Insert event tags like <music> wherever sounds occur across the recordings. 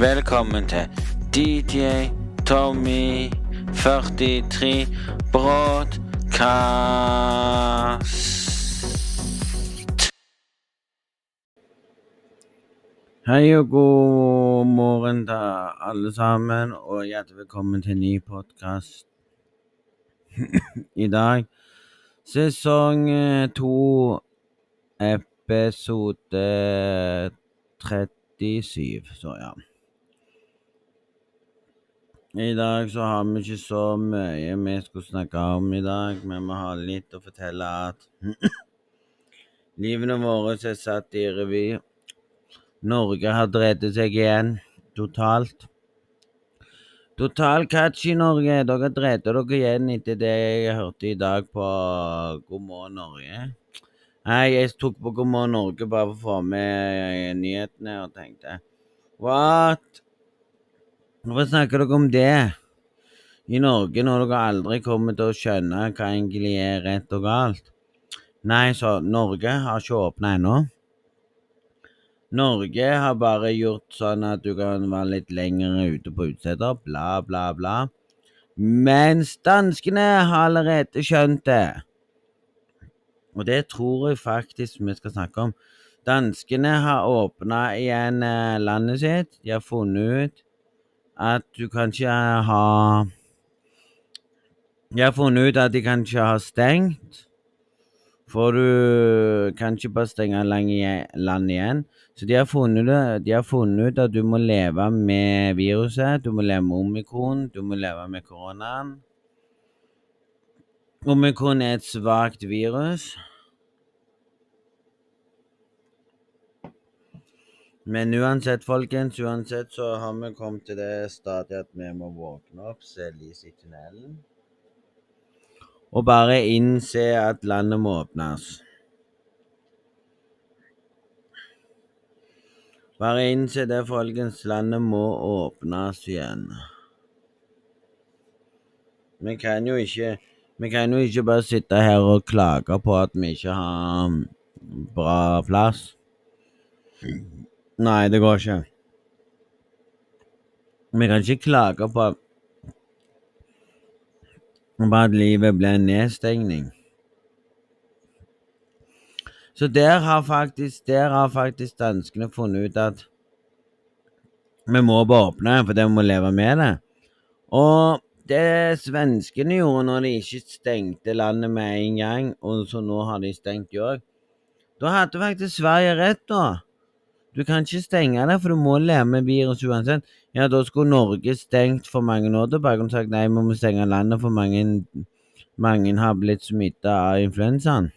Velkommen til DJ Tommy 43 Broadcast. Hei og god morgen til alle sammen, og hjertelig velkommen til ny podkast. <clears throat> I dag sesong eh, to, episode 37, så ja. I dag så har vi ikke så mye vi skulle snakke om i dag, men vi har litt å fortelle at <clears throat> livene våre er satt i revy. Norge har drevet seg igjen, totalt. Total catch i Norge. Dere dreit dere igjen etter det jeg hørte i dag på God morgen Norge. Nei, jeg tok på God morgen Norge bare for å få med nyhetene og tenkte What? Hvorfor snakker dere om det i Norge når dere aldri kommer til å skjønne hva egentlig er rett og galt? Nei, så Norge har ikke åpna ennå. Norge har bare gjort sånn at du kan være litt lenger ute på utesteder, bla, bla, bla. Mens danskene har allerede skjønt det. Og det tror jeg faktisk vi skal snakke om. Danskene har åpna igjen eh, landet sitt. De har funnet ut at du kan ikke ha De har funnet ut at de kan ikke ha stengt. For du kan ikke bare stenge land igjen. Så de har, funnet, de har funnet ut at du må leve med viruset. Du må leve med omikron. Du må leve med koronaen. Omikron er et svakt virus. Men uansett, folkens, uansett så har vi kommet til det stadiet at vi må våkne opp, se lys i tunnelen. Og bare innse at landet må åpnes. Bare innse det, folkens. Landet må åpnes igjen. Vi kan jo ikke Vi kan jo ikke bare sitte her og klage på at vi ikke har bra plass. Nei, det går ikke. Vi kan ikke klage på at livet blir en nedstengning. Så der har faktisk, der har faktisk danskene funnet ut at vi må bare åpne, for vi må leve med det. Og det svenskene gjorde når de ikke stengte landet med en gang, og så nå har de stengt òg, da hadde faktisk Sverige rett, da. Du kan ikke stenge det, for du må leve med virus uansett. Ja, da skulle Norge stengt for mange år tilbake og sagt nei, vi må stenge landet for mange, mange har blitt smitta av influensaen.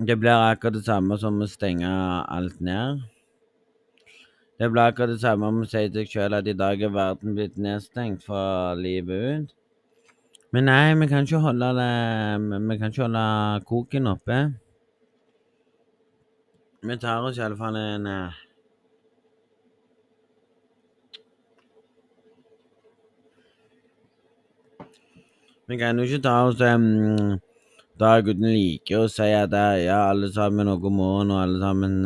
Det blir akkurat det samme som å stenge alt ned. Det blir akkurat det samme om å si til seg sjøl at i dag er verden blitt nedstengt fra livet ut. Men nei, vi kan ikke holde det Vi kan ikke holde koken oppe. Vi tar oss iallfall en Vi kan jo ikke ta oss um, dag uten like og si at uh, ja, alle sammen og god morgen, og alle sammen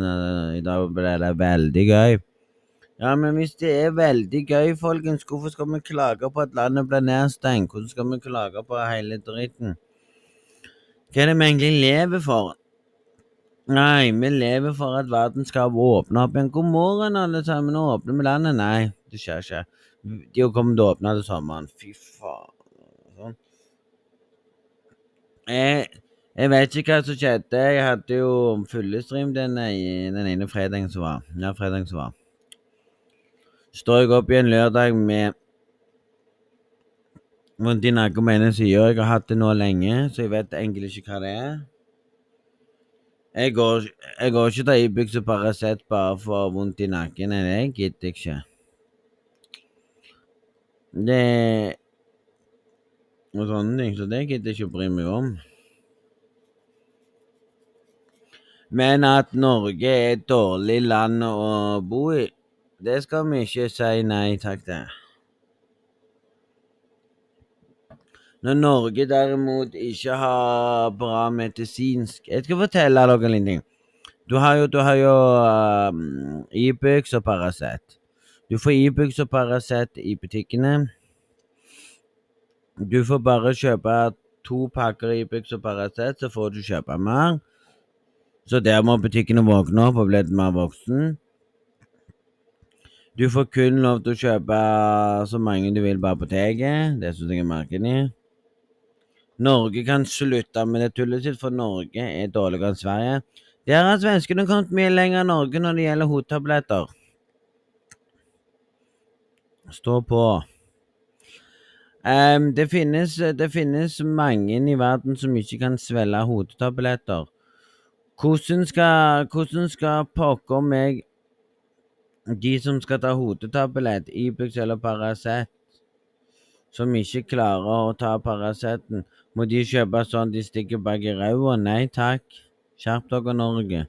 I dag ble det veldig gøy. Ja, men hvis det er veldig gøy, folkens, hvorfor skal vi klage på at landet blir nedstengt? Hvordan skal vi klage på hele dritten? Hva er det vi egentlig lever for? Nei, vi lever for at verden skal åpne opp igjen. God morgen, alle sammen. Nå åpner vi landet. Nei, det skjer ikke. De kommer til å åpne til sommeren. Fy faen. Sånn. Jeg, jeg, vet ikke hva som skjedde. Jeg hadde jo fullestream den, den ene fredagen som var. Ja, fredagen som var står jeg opp igjen lørdag med vondt i nakken på ene sida. Jeg har hatt det nå lenge, så jeg vet egentlig ikke hva det er. Jeg går, jeg går ikke til Ibux og Paracet bare for vondt i nakken. Det gidder jeg ikke. Det Og sånne ting. Så det gidder jeg ikke å bry meg om. Men at Norge er et dårlig land å bo i det skal vi ikke si nei takk til. Når Norge derimot ikke har bra medisinsk Jeg skal fortelle dere en ting. Du har jo, du har jo um, Ibux og Paracet. Du får Ibux og Paracet i butikkene. Du får bare kjøpe to pakker Ibux og Paracet, så får du kjøpe mer. Så der må butikkene våkne opp og bli mer voksen. Du får kun lov til å kjøpe så mange du vil på apoteket. Det syns jeg er merkelig. Norge kan slutte med det tullet sitt, for Norge er dårligere enn Sverige. Der har svenskene kommet mye lenger enn Norge når det gjelder hodetabletter. Stå på. Um, det, finnes, det finnes mange i verden som ikke kan svelge hodetabletter. Hvordan skal, hvordan skal pokker meg de som skal ta hodetablett, Ibux eller Paracet, som ikke klarer å ta Paraceten, må de kjøpe sånn de stikker bak i ræva? Nei takk. Skjerp dere, Norge.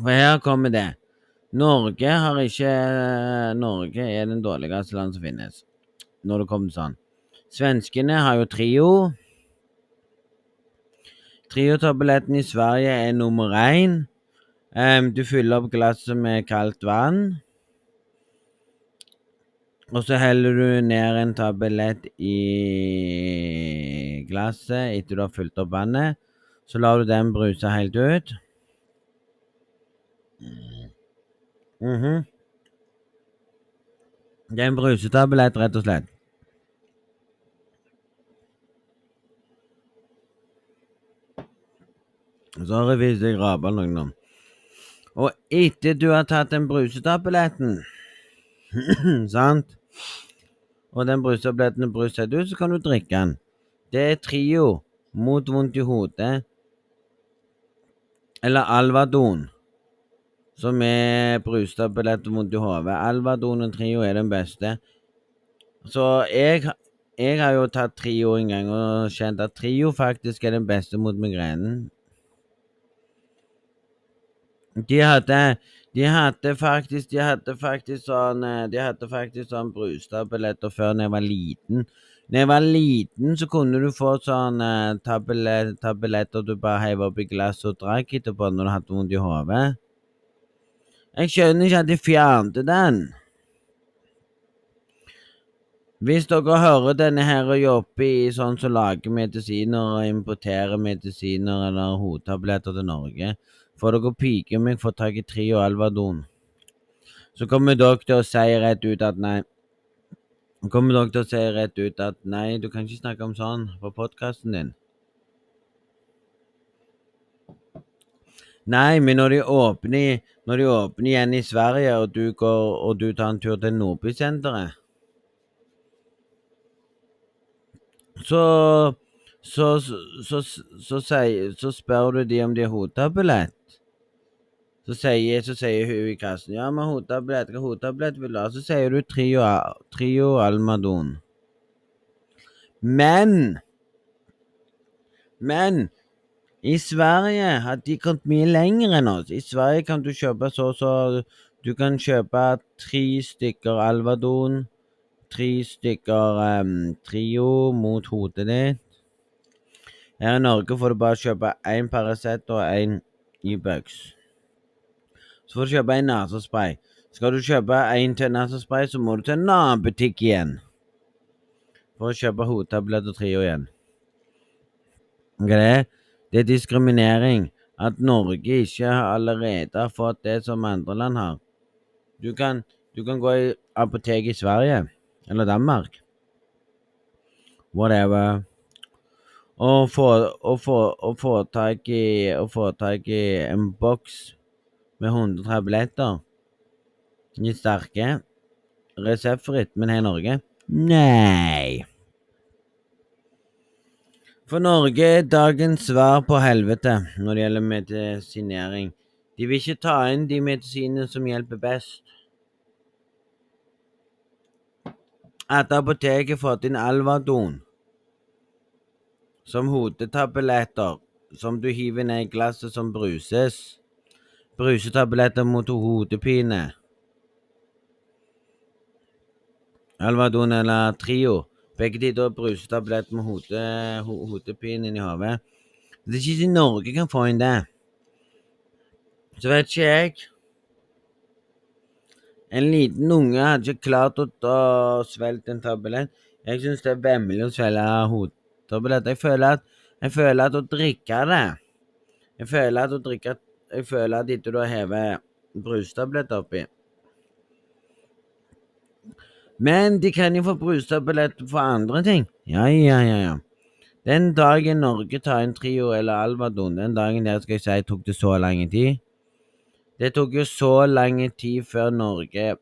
For her kommer det. Norge har ikke Norge er den dårligste land som finnes, når det kommer sånn. Svenskene har jo Trio. Trio-tabletten i Sverige er nummer én. Um, du fyller opp glasset med kaldt vann. Og så heller du ned en tablett i glasset etter du har fylt opp vannet. Så lar du den bruse helt ut. Mm -hmm. Det er en brusetablett, rett og slett. Sorry hvis jeg raper noen nå. Og etter du har tatt den brusetabletten, <clears throat> sant Og den brusetabletten er bruset ut, så kan du drikke den. Det er Trio mot vondt i hodet. Eller Alvadon, som er brustablett og vondt i hodet. Alvadon og Trio er den beste. Så jeg, jeg har jo tatt Trio en gang og kjent at Trio faktisk er den beste mot migrenen. De hadde de hadde faktisk de hadde faktisk sånn eh, de hadde faktisk sånn brustabletter før da jeg var liten. Da jeg var liten, så kunne du få sånn uh, tabletter du bare heiv oppi glasset og drakk etterpå når du hadde vondt i hodet. Jeg skjønner ikke at de fjernet den. Hvis dere hører denne her og jobber i sånn som lager medisiner og importerer medisiner eller hodetabletter til Norge, får dere pike meg få tak i Trio Alvadon. Så kommer dere til å si rett ut at nei, kommer dere til å si rett ut at nei, du kan ikke snakke om sånn på podkasten din. Nei, men når de åpner, når de åpner igjen i Sverige, og du, går, og du tar en tur til Nordbysenteret så så, så, så, så, spør du de om de har hodetablett. Så sier, så sier hun i kassen ja, men hodetablett, hva hodetablett vil du ha? Så sier du Trio, trio Almadon. Men Men i Sverige har de kommet mye lenger enn oss. I Sverige kan du kjøpe så så Du kan kjøpe tre stykker Alvadon, tre stykker um, Trio mot hodet ditt. Her i Norge får du bare kjøpe én Paracet og én Ibux. Så får du kjøpe en nesespray. Skal du kjøpe en til nesespray, så må du til en annen butikk igjen. For å kjøpe hodetablett og Trio igjen. Det? Det er diskriminering. At Norge ikke allerede har fått det som andre land har. Du kan, du kan gå i apotek i Sverige eller Danmark. Whatever. Og få, og få, og få tak i, og få tak i en boks med 100 tabletter. De sterke. Reseptfritt, men her i Norge? Nei. For Norge er dagens svar på helvete når det gjelder medisinering. De vil ikke ta inn de medisinene som hjelper best. At apoteket fått inn Alvadon som hodetabletter som du hiver ned i glasset som bruses brusetabletter mot hodepine. Alvadon eller Trio. Begge de da brusetabletter med hode, ho, hodepine inni hodet. Det er ikke i Norge kan få inn det. Så vet ikke jeg. En liten unge hadde ikke klart å, å svelge en tablett. Jeg syns det er vemmelig å svelge hodetablett. Jeg føler at jeg føler at å drikke det Jeg føler at å drikke Jeg føler at etter du har hevet brustabletter oppi Men de kan jo få brustabletter for andre ting. Ja, ja, ja, ja. Den dagen Norge tar inn Trio eller Alvadon, den dagen der skal jeg si tok det så lang tid. Det tok jo så lang tid før Norge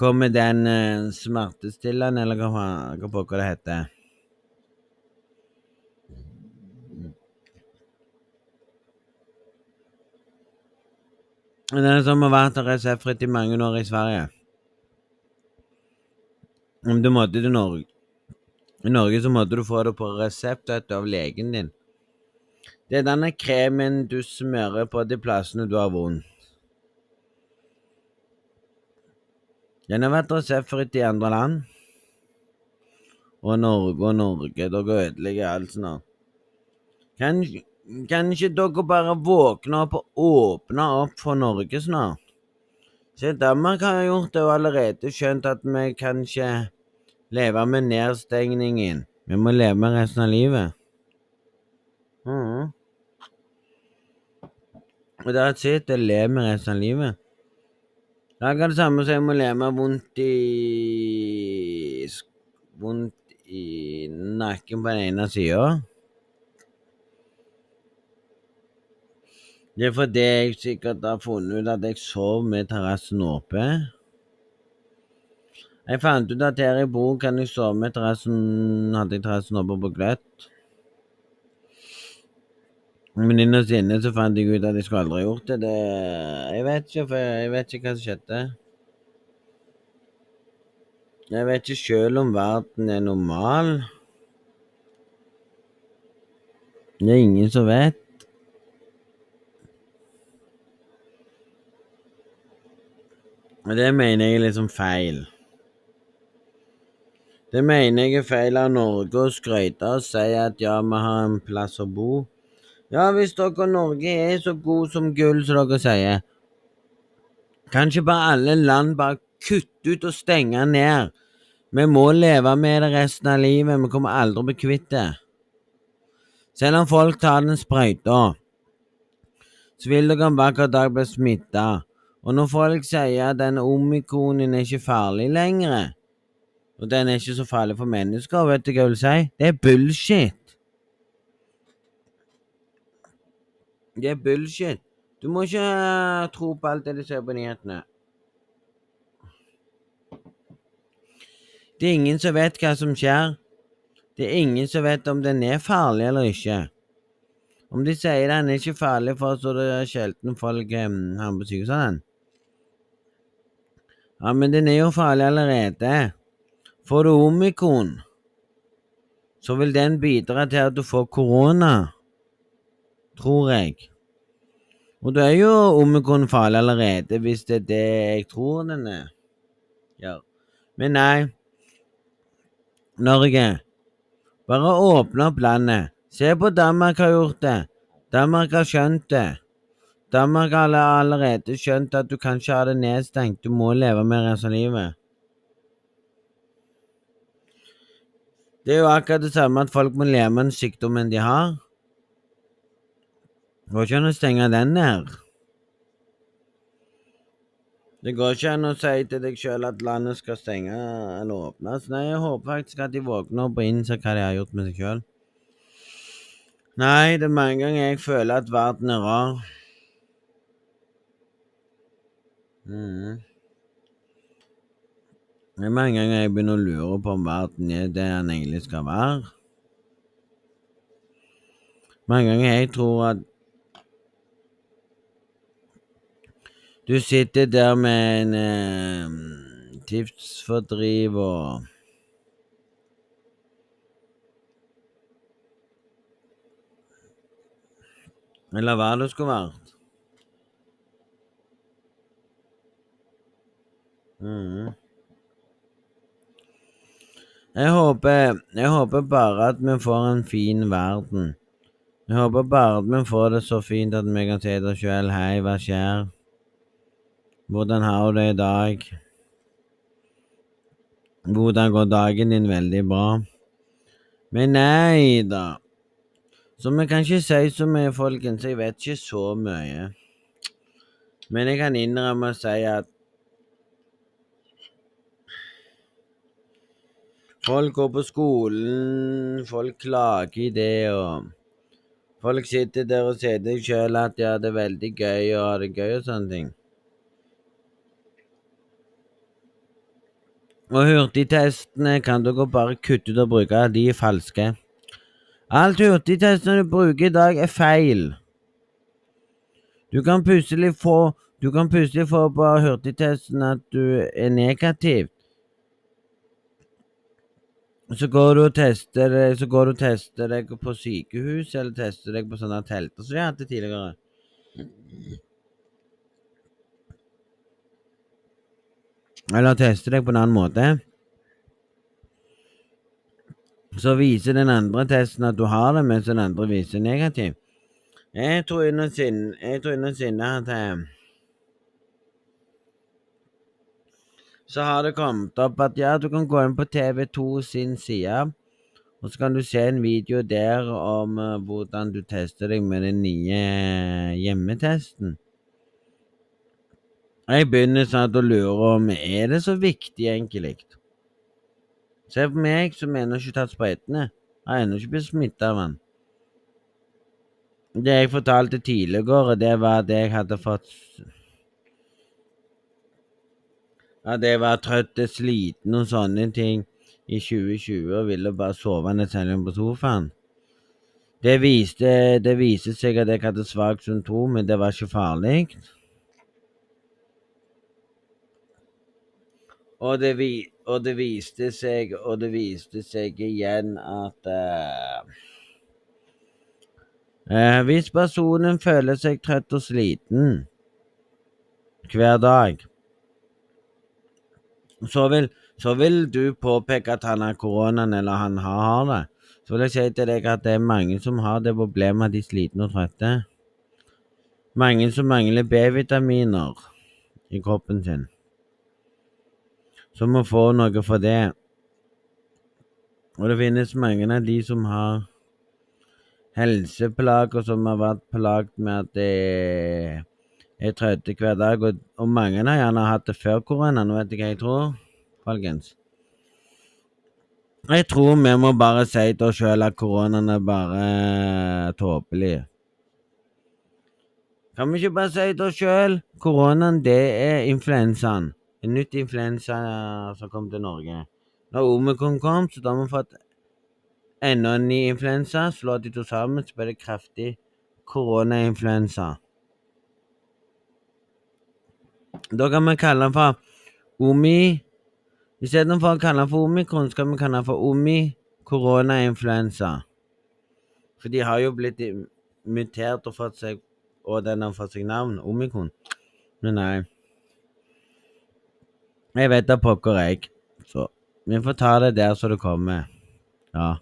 kom med den uh, smertestillende, eller hva, hva pokker det heter. Den er som har vært reseptfritt i mange år i Sverige. Om du måtte til Norge I Norge så måtte du få det på resept av legen din. Det er denne kremen du smører på de plassene du har vondt. Den har vært reseptfritt i andre land. Og Norge og Norge. Dere ødelegger alt snart. Kan, kan ikke dere bare våkne opp og åpne opp for Norge snart? Se, Danmark har gjort det og allerede skjønt at vi kan ikke leve med nedstengningen. Vi må leve med resten av livet. Mm. Og et sitt, jeg lever med resten av livet. Det er det samme som jeg må leve med vondt i Vondt i nakken på den ene sida. Det er fordi jeg sikkert har funnet ut at jeg sov med terrassen åpen. Jeg fant ut at her i bor kan jeg sove med terrassen Hadde jeg terrassen oppe på gløtt. Men innerst inne så fant jeg ut at jeg skulle aldri gjort det. det jeg vet ikke, for jeg vet ikke hva som skjedde. Jeg vet ikke sjøl om verden er normal. Det er ingen som vet. Og det mener jeg er liksom feil. Det mener jeg er feil av Norge å skryte og si at ja, vi har en plass å bo. Ja, hvis dere Norge er så god som gull som dere sier, kan ikke bare alle land bare kutte ut og stenge ned? Vi må leve med det resten av livet, vi kommer aldri å bli kvitt det. Selv om folk tar den sprøyta, så vil dere vakker dag bli smitta. Og når folk sier at denne omikonen er ikke farlig lenger, og den er ikke så farlig for mennesker. Vet du hva jeg vil si? Det er bullshit. Det er bullshit. Du må ikke tro på alt det du ser på nyhetene. Det er ingen som vet hva som skjer. Det er ingen som vet om den er farlig eller ikke. Om de sier den er ikke farlig for så det er sjelden folk um, havner på sykehuset. Ja, men den er jo farlig allerede. Får du omikron, så vil den bidra til at du får korona, tror jeg. Og da er jo omikron farlig allerede, hvis det er det jeg tror den er. Ja. Men nei, Norge, bare åpne opp landet. Se på Danmark har gjort det. Danmark har skjønt det. Danmark har allerede skjønt at du kan ikke ha det nedstengt, du må leve med resten av livet. Det er jo akkurat det samme at folk må leve med den sykdommen de har. Det går ikke an å stenge den ned. Det går ikke an å si til deg sjøl at landet skal stenge eller åpnes. Nei, jeg håper faktisk at de våkner opp og innser hva de har gjort med seg sjøl. Nei, det er mange ganger jeg føler at verden er rar. Mm. Det er mange ganger jeg begynner å lure på om verden er det den egentlig skal være. Mange ganger jeg tror at du sitter der med en eh, tidsfordriv og Eller hva det skulle vært. Mm. Jeg håper, jeg håper bare at vi får en fin verden. Jeg håper bare at vi får det så fint at vi kan si til oss sjøl hei, hva skjer? Hvordan har du det i dag? Hvordan går dagen din? Veldig bra. Men nei da. Så vi kan ikke si så mye, folkens. Jeg vet ikke så mye. Men jeg kan innrømme å si at Folk går på skolen, folk klager i det, og folk sitter der og sier til seg sjøl at de har det veldig gøy og har det gøy og sånne ting. Og hurtigtestene kan dere bare kutte ut og bruke, de er falske. Alt hurtigtestene du bruker i dag, er feil. Du kan plutselig få du kan plutselig få på hurtigtesten at du er negativ. Så går du og tester deg, så går du og tester deg på sykehus, eller tester deg på sånne telter som vi hadde tidligere. Eller tester deg på en annen måte. Så viser den andre testen at du har det, mens den andre viser negativ. Jeg tror innerst inne at så har det kommet opp at ja, du kan gå inn på TV2 sin side, og så kan du se en video der om uh, hvordan du tester deg med den nye uh, hjemmetesten. Jeg begynner sånn å lure om er det så viktig, egentlig. Se på meg som ennå ikke tatt sprøytene. Har ennå ikke blitt smitta av den. Det jeg fortalte tidligere, det var at jeg hadde fått at jeg var trøtt og sliten og sånne ting i 2020 og ville bare sove ned selv på sofaen. Det viste, det viste seg at jeg hadde svakt symptom, men det var ikke farlig. Og det, vi, og det, viste seg Og det viste seg igjen at uh, Hvis personen føler seg trøtt og sliten hver dag så vil, så vil du påpeke at han har koronaen, eller han har det. Så vil jeg si til deg at det er mange som har det problemet at de er slitne og trøtte. Mange som mangler B-vitaminer i kroppen sin. Som må få noe for det. Og det finnes mange av de som har helseplager som har vært plaget med at det er trøtte hver dag. Og, og mange har gjerne hatt det før koronaen, vet du hva jeg tror, folkens? Jeg tror vi må bare si til oss sjøl at koronaen er bare tåpelig. Kan vi ikke bare si til oss sjøl koronaen, det er influensaen. En nytt influensa som kom til Norge. Når omikron kom, så da har vi fått enda en ny influensa. Slå de to sammen, så blir det kraftig koronainfluensa. Da kan vi kalle den for Omi Istedenfor å kalle den for omikron, skal vi kalle den for omi koronainfluensa. For de har jo blitt mutert og fått seg Og den har fått seg navn, omikron. Men nei. Jeg vet da pokker, jeg. Så vi får ta det der så det kommer. Ja.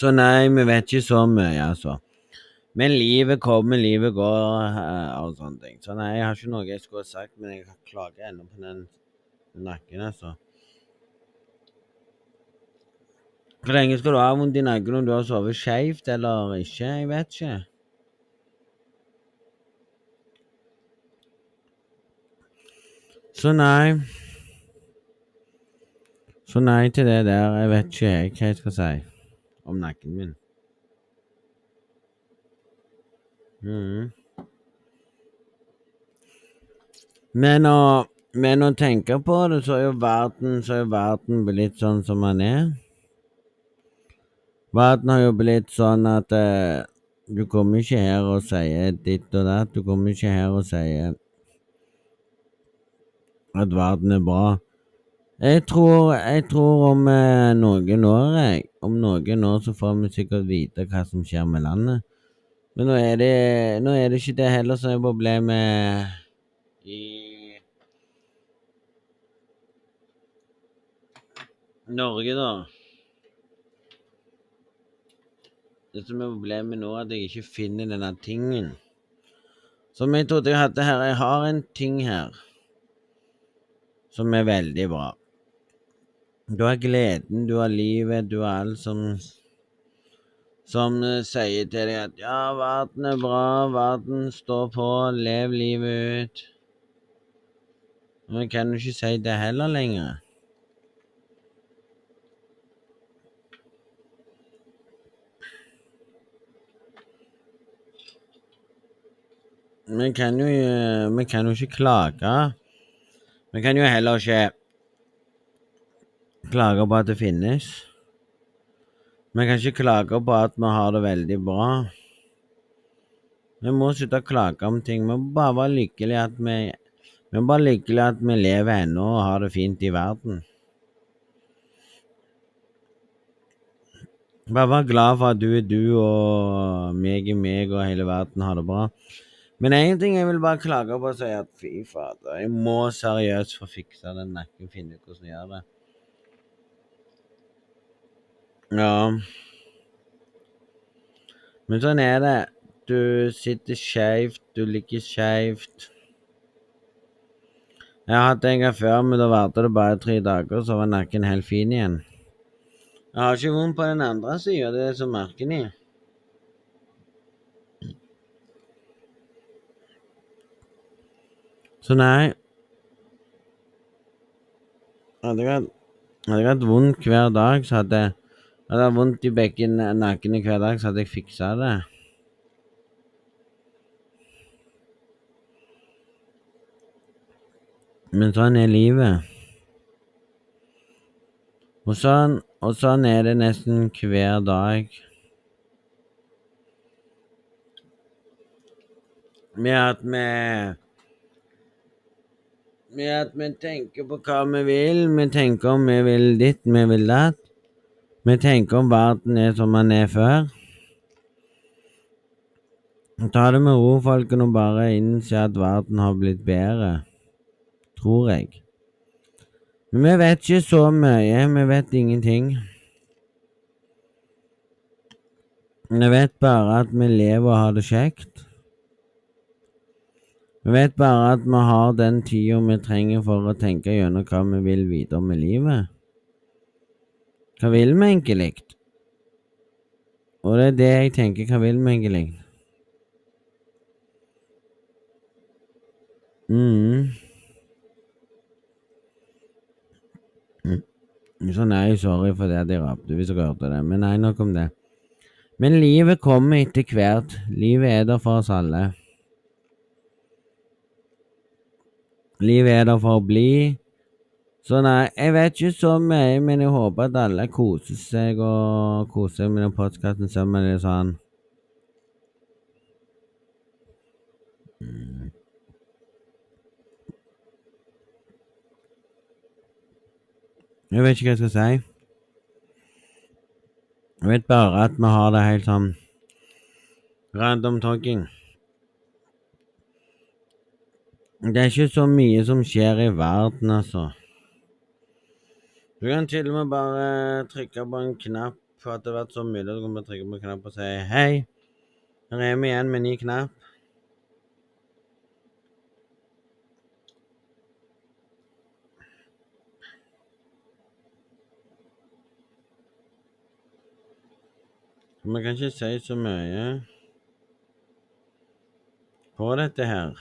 Så nei, vi vet ikke så mye, altså. Men livet kommer, livet går, uh, og sånne ting. Så nei, jeg har ikke noe jeg skulle ha sagt, men jeg klager ennå på den nakken, altså. Hvor lenge skal du ha vondt i nakken om du har sovet skeivt eller ikke? Jeg vet ikke. Så nei Så nei til det der. Jeg vet ikke hva jeg skal si om nakken min. Mm. Men å, men å tenke på det, så er jo verden, så er verden blitt sånn som den er. Verden har jo blitt sånn at eh, du kommer ikke her og sier ditt og datt. Du kommer ikke her og sier at verden er bra. Jeg tror, jeg tror om eh, noen år, jeg, om noen år så får vi sikkert vite hva som skjer med landet. Men nå er det, nå er det ikke det heller som er problemet i Norge, da. Det som er problemet nå, er at jeg ikke finner denne tingen. Som jeg trodde jeg hadde her. Jeg har en ting her som er veldig bra. Du har gleden, du har livet, du har alt som som uh, sier til deg at ja, verden er bra, verden står på, lev livet ut. Men kan du ikke si det heller lenger? Vi kan jo, vi kan jo ikke klage. Vi kan jo heller ikke klage på at det finnes. Vi kan ikke klage på at vi har det veldig bra. Vi må slutte å klage om ting. Vi må bare være lykkelige at vi Vi må bare lykkelige at vi lever ennå og har det fint i verden. Bare vær glad for at du er du, og meg er meg, og hele verden har det bra. Men én ting jeg vil bare klage på er at fy fader, jeg må seriøst få fiksa den nakken, finne ut hvordan jeg gjør det. Ja. Men sånn er det. Du sitter skeivt, du ligger skeivt. Jeg har hatt en gang før, men da varte det bare tre dager, så var nakken helt fin igjen. Jeg har ikke vondt på den andre sida, det er så merkelig. Så nei hadde jeg hatt vondt hver dag, så hadde jeg Jeg vondt i begge nakkene hver dag, så hadde jeg fiksa det. Men sånn er livet. Og sånn, og sånn er det nesten hver dag. Med at vi Med at vi tenker på hva vi vil. Vi tenker om vi vil ditt, vi vil datt. Vi tenker om verden er som den er før. Ta det med ro, folkene, og bare innse at verden har blitt bedre. Tror jeg. Men vi vet ikke så mye. Vi vet ingenting. Vi vet bare at vi lever og har det kjekt. Vi vet bare at vi har den tida vi trenger for å tenke gjennom hva vi vil videre med livet. Hva vil vi egentlig? Og det er det jeg tenker. Hva vil vi egentlig? Mm. Så nei, sorry for det de rapte hvis dere hørte det. Men nei, nok om det. Men livet kommer etter hvert. Livet er der for oss alle. Livet er der for å bli. Så nei, jeg vet ikke så mye, men jeg håper at alle koser seg og koser seg med den postkassen sammen. med sånn. Jeg vet ikke hva jeg skal si. Jeg vet bare at vi har det helt sånn random talking. Det er ikke så mye som skjer i verden, altså. Du kan til og med bare trykke på en knapp for at det har vært så mye. Du kan bare trykke på en knapp og si hei. Her er vi igjen med ny knapp. Vi kan ikke si så mye på dette her.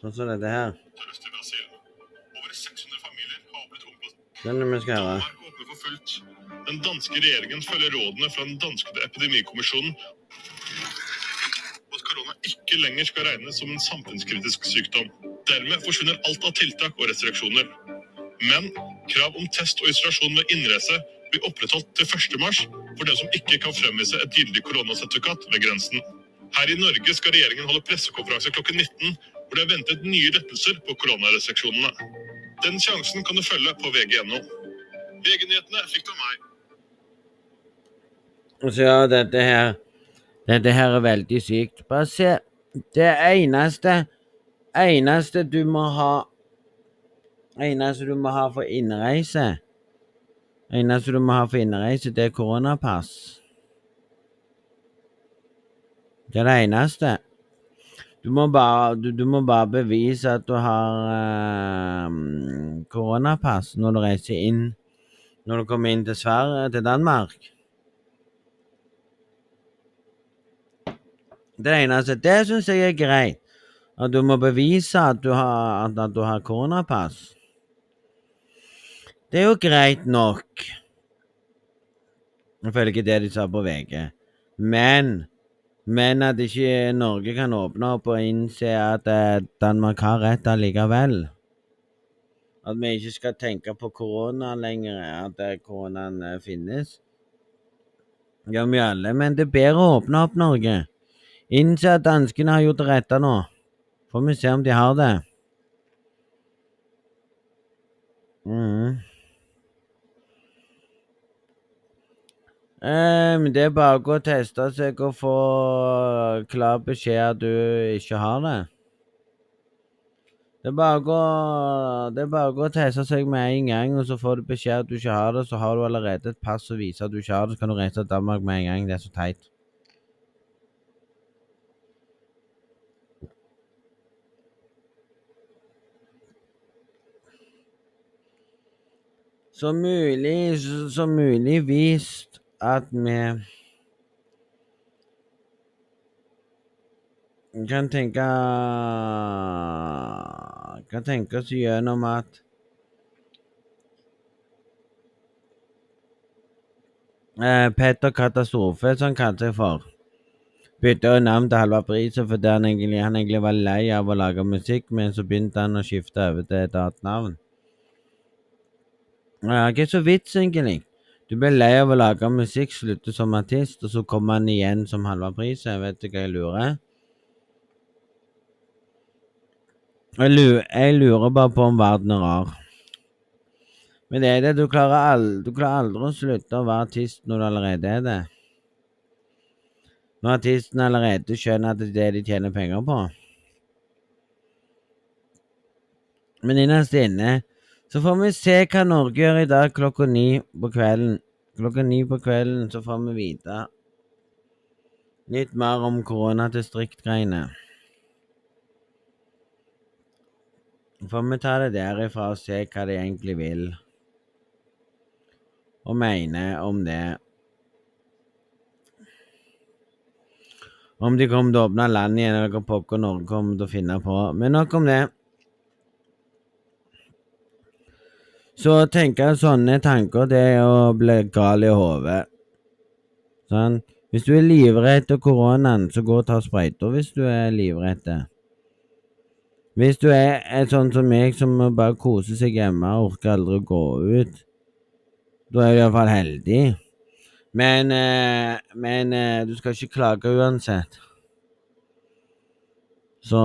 Sånn som dette her. Den vi skal høre. Den danske regjeringen følger rådene fra den danske epidemikommisjonen at korona ikke lenger skal regnes som en samfunnskritisk sykdom. Dermed forsvinner alt av tiltak og restriksjoner. Men krav om test og isolasjon ved innreise blir opprettholdt til 1. mars for dem som ikke kan fremvise et gyldig koronasertifikat ved grensen. Her i Norge skal regjeringen holde pressekonferanse klokken 19 hvor det er ventet nye lettelser på koronarestriksjonene. Den sjansen kan du følge på vg.no. VG-nyhetene fikk du av meg. Så ja, dette her Dette her er veldig sykt. Bare se. Det eneste Eneste du må ha Eneste du må ha for innreise Eneste du må ha for innreise, det er koronapass. Det er det eneste. Du må bare, du, du må bare bevise at du har eh, koronapass når du reiser inn Når du kommer inn til Sverige, til Danmark. Det eneste. Det syns jeg er greit. At du må bevise at du har, at, at du har koronapass. Det er jo greit nok. Ifølge det de sa på VG. Men men at ikke Norge kan åpne opp og innse at eh, Danmark har rett allikevel. At vi ikke skal tenke på korona lenger, at eh, koronaen eh, finnes. Ja, vi alle, men det er bedre å åpne opp Norge. Innse at danskene har gjort det rette nå. Får vi se om de har det. Mhm. Um, det er bare å gå og teste seg og få klar beskjed at du ikke har det. Det er bare å gå, det er bare å gå og teste seg med en gang, og så får du beskjed at du ikke har det. Så har du allerede et pass som viser at du ikke har det, så kan du reise til Danmark med en gang. Det er så teit. Så mulig, så mulig vist at vi kan tenke Kan tenke oss gjennom at eh, Petter Katastrofe, som han kalte seg for, bytta navn til Halvard Prisen fordi han egentlig, han egentlig var lei av å lage musikk, men så begynte han å skifte over til et annet navn. Ja, ikke så vits, egentlig. Du blir lei av å lage musikk, slutte som artist, og så kommer han igjen som halva pris. Jeg vet ikke hva jeg lurer. Jeg lurer, jeg lurer bare på om verden er rar. Men det er det, du klarer, aldri, du klarer aldri å slutte å være artist når du allerede er det. Når artisten allerede skjønner at det er det de tjener penger på. Men innerst inne så får vi se hva Norge gjør i dag klokka ni på kvelden. Klokka ni på kvelden så får vi vite litt mer om koronadistriktgreiene. Får vi ta det derifra og se hva de egentlig vil, og mener om det. Om de kommer til å åpne landet igjen, eller hva pokker Norge kommer til å finne på. Men nok om det. Så å tenke sånne tanker, det er å bli gal i hodet. Sånn. Hvis du er livredd koronaen, så gå og ta sprøyter hvis du er livredd. Hvis du er, er sånn som meg, som bare koser seg hjemme og orker aldri å gå ut, da er du iallfall heldig. Men, eh, men eh, du skal ikke klage uansett. Så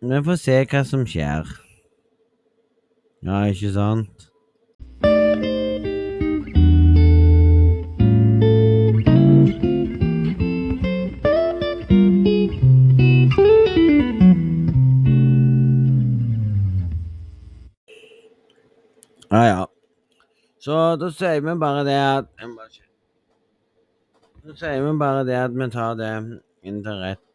vi får se hva som skjer. Ja, ikke sant? Ja, ja. Så da sier vi bare det at Da sier vi bare det at vi tar det inn til rett.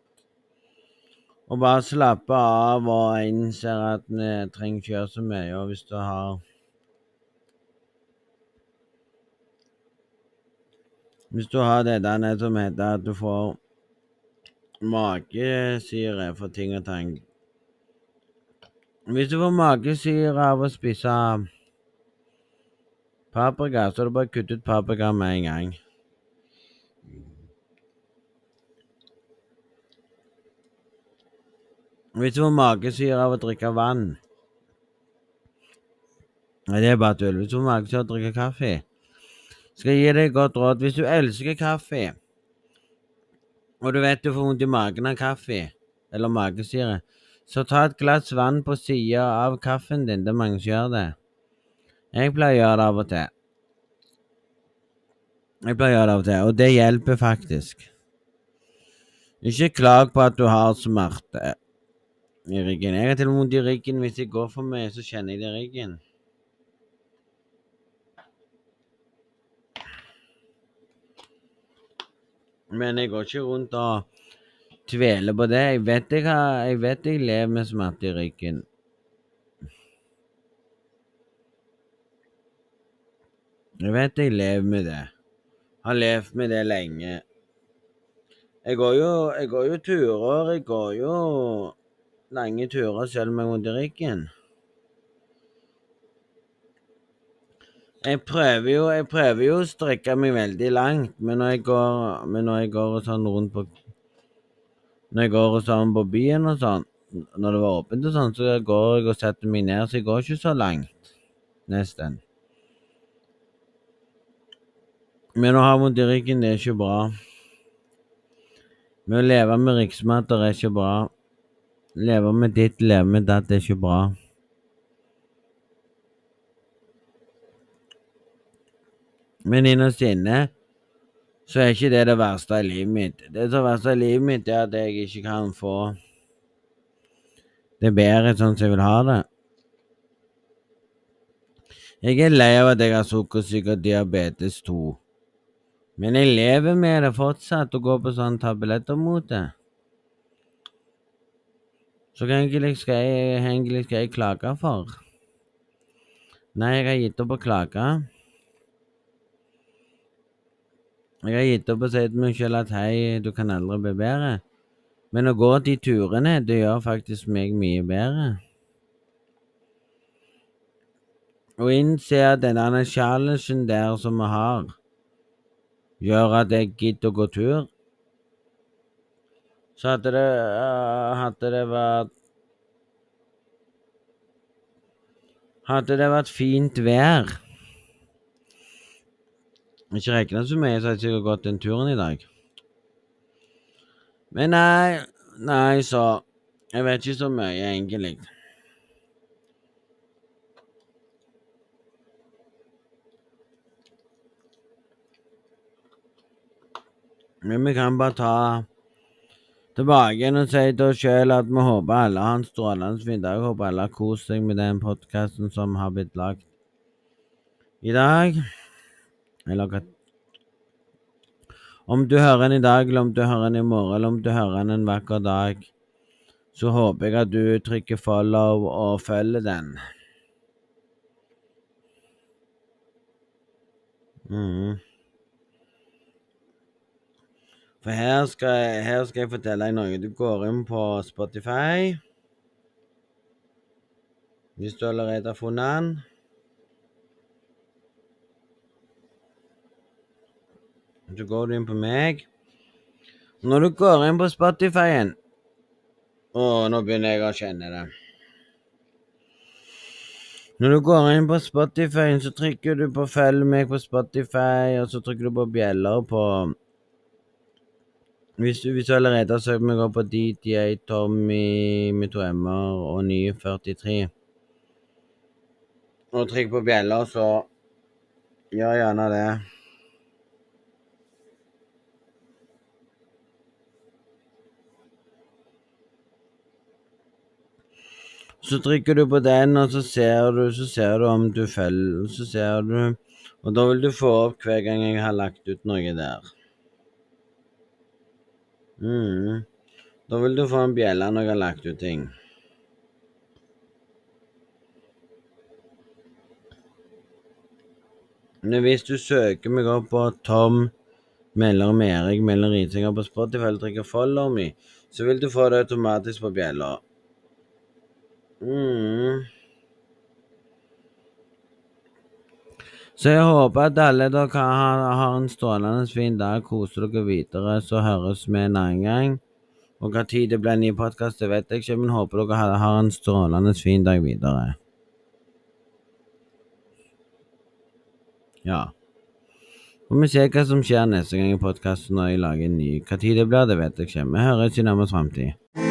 Og bare slappe av og innser at vi trenger ikke gjøre så mye. Og hvis du har Hvis du har det der som heter at du får magesyre for ting og tang Hvis du får magesyre av å spise paprika, så er det bare å kutte ut paprika med en gang. Hvis du får magesyre av å drikke vann det er bare tull. Hvis du får magesyre av å drikke kaffe Skal jeg gi deg et godt råd. Hvis du elsker kaffe, og du vet du får vondt i magen av kaffe eller magesyre, så ta et glass vann på sida av kaffen din. Det er mange som gjør det. Jeg pleier å gjøre det av og til. Jeg pleier å gjøre det av og til, og det hjelper faktisk. Ikke klag på at du har smerte i ryggen. Jeg har til og med vondt i ryggen hvis jeg går for mye, så kjenner jeg det i ryggen. Men jeg går ikke rundt og tveler på det. Jeg vet jeg, har, jeg, vet jeg lever med smerte i ryggen. Jeg vet jeg lever med det. Har levd med det lenge. Jeg går jo, jeg går jo turer. Jeg går jo lange turer selv jeg vondt i ryggen. Jeg prøver jo jeg prøver jo å strekke meg veldig langt, men når jeg går, når jeg går sånn rundt på Når jeg går sånn på byen og sånn, når det var åpent og sånn, så går jeg og setter meg ned, så jeg går ikke så langt. Nesten. Men å ha vondt i ryggen, det er ikke bra. Men å leve med riksmatter er ikke bra. Leve med ditt, leve med datt, det er ikke bra. Men innerst inne så er ikke det det verste i livet mitt. Det som er verste i livet mitt, er at jeg ikke kan få det bedre sånn som jeg vil ha det. Jeg er lei av at jeg har sukkersyke og diabetes 2. Men jeg lever med det fortsatt og går på sånne tabletter mot det. Så hva egentlig skal jeg, egentlig skal jeg klage for? Nei, jeg har gitt opp å klage. Jeg har gitt opp å si til meg selv at hei, du kan aldri bli bedre. Men å gå de turene, det gjør faktisk meg mye bedre. Å innse at denne challengen der som vi har, gjør at jeg gidder å gå tur. Så hadde det, hadde det vært Hadde det vært fint vær Ikke regna så mye, så hadde jeg sikkert gått den turen i dag. Men nei, nei, så Jeg vet ikke så mye, egentlig. Men vi kan bare ta tilbake igjen og si til oss sjøl at vi håper alle har en strålende fin dag. Håper alle har kost seg med den podkasten som har blitt lagd i dag. Eller hva Om du hører den i dag, eller om du hører den i morgen, eller om du hører den en vakker dag, så håper jeg at du trykker follow og følger den. Mm. For her skal, jeg, her skal jeg fortelle deg noe. Du går inn på Spotify. Hvis du allerede har funnet den. Så går du inn på meg. Når du går inn på Spotify-en Å, nå begynner jeg å kjenne det. Når du går inn på Spotify, så trykker du på 'følg meg' på Spotify, og så trykker du på bjeller på hvis hvis du allerede har søkt meg opp på DJ Tommy med to m-er og 943 og trykk på bjella, så gjør gjerne det. Så trykker du på den, og så ser du, så ser du om du følger Så ser du Og da vil du få opp hver gang jeg har lagt ut noe der. Mm. Da vil du få en bjelle når jeg har lagt ut ting. Men hvis du søker meg opp på Tom Melder med Erik Melder Ritinger på Spotify eller trykker 'follow me', så vil du få det automatisk på bjella. Mm. Så jeg håper at alle dere har, har en strålende fin dag, koser dere videre, så høres vi en annen gang. Og hva tid det blir en ny podkast, det vet jeg ikke, men håper dere har, har en strålende fin dag videre. Ja. Får vi se hva som skjer neste gang i podkasten når jeg lager en ny. Hva tid det blir, det vet jeg ikke. Vi høres i nærmest framtid.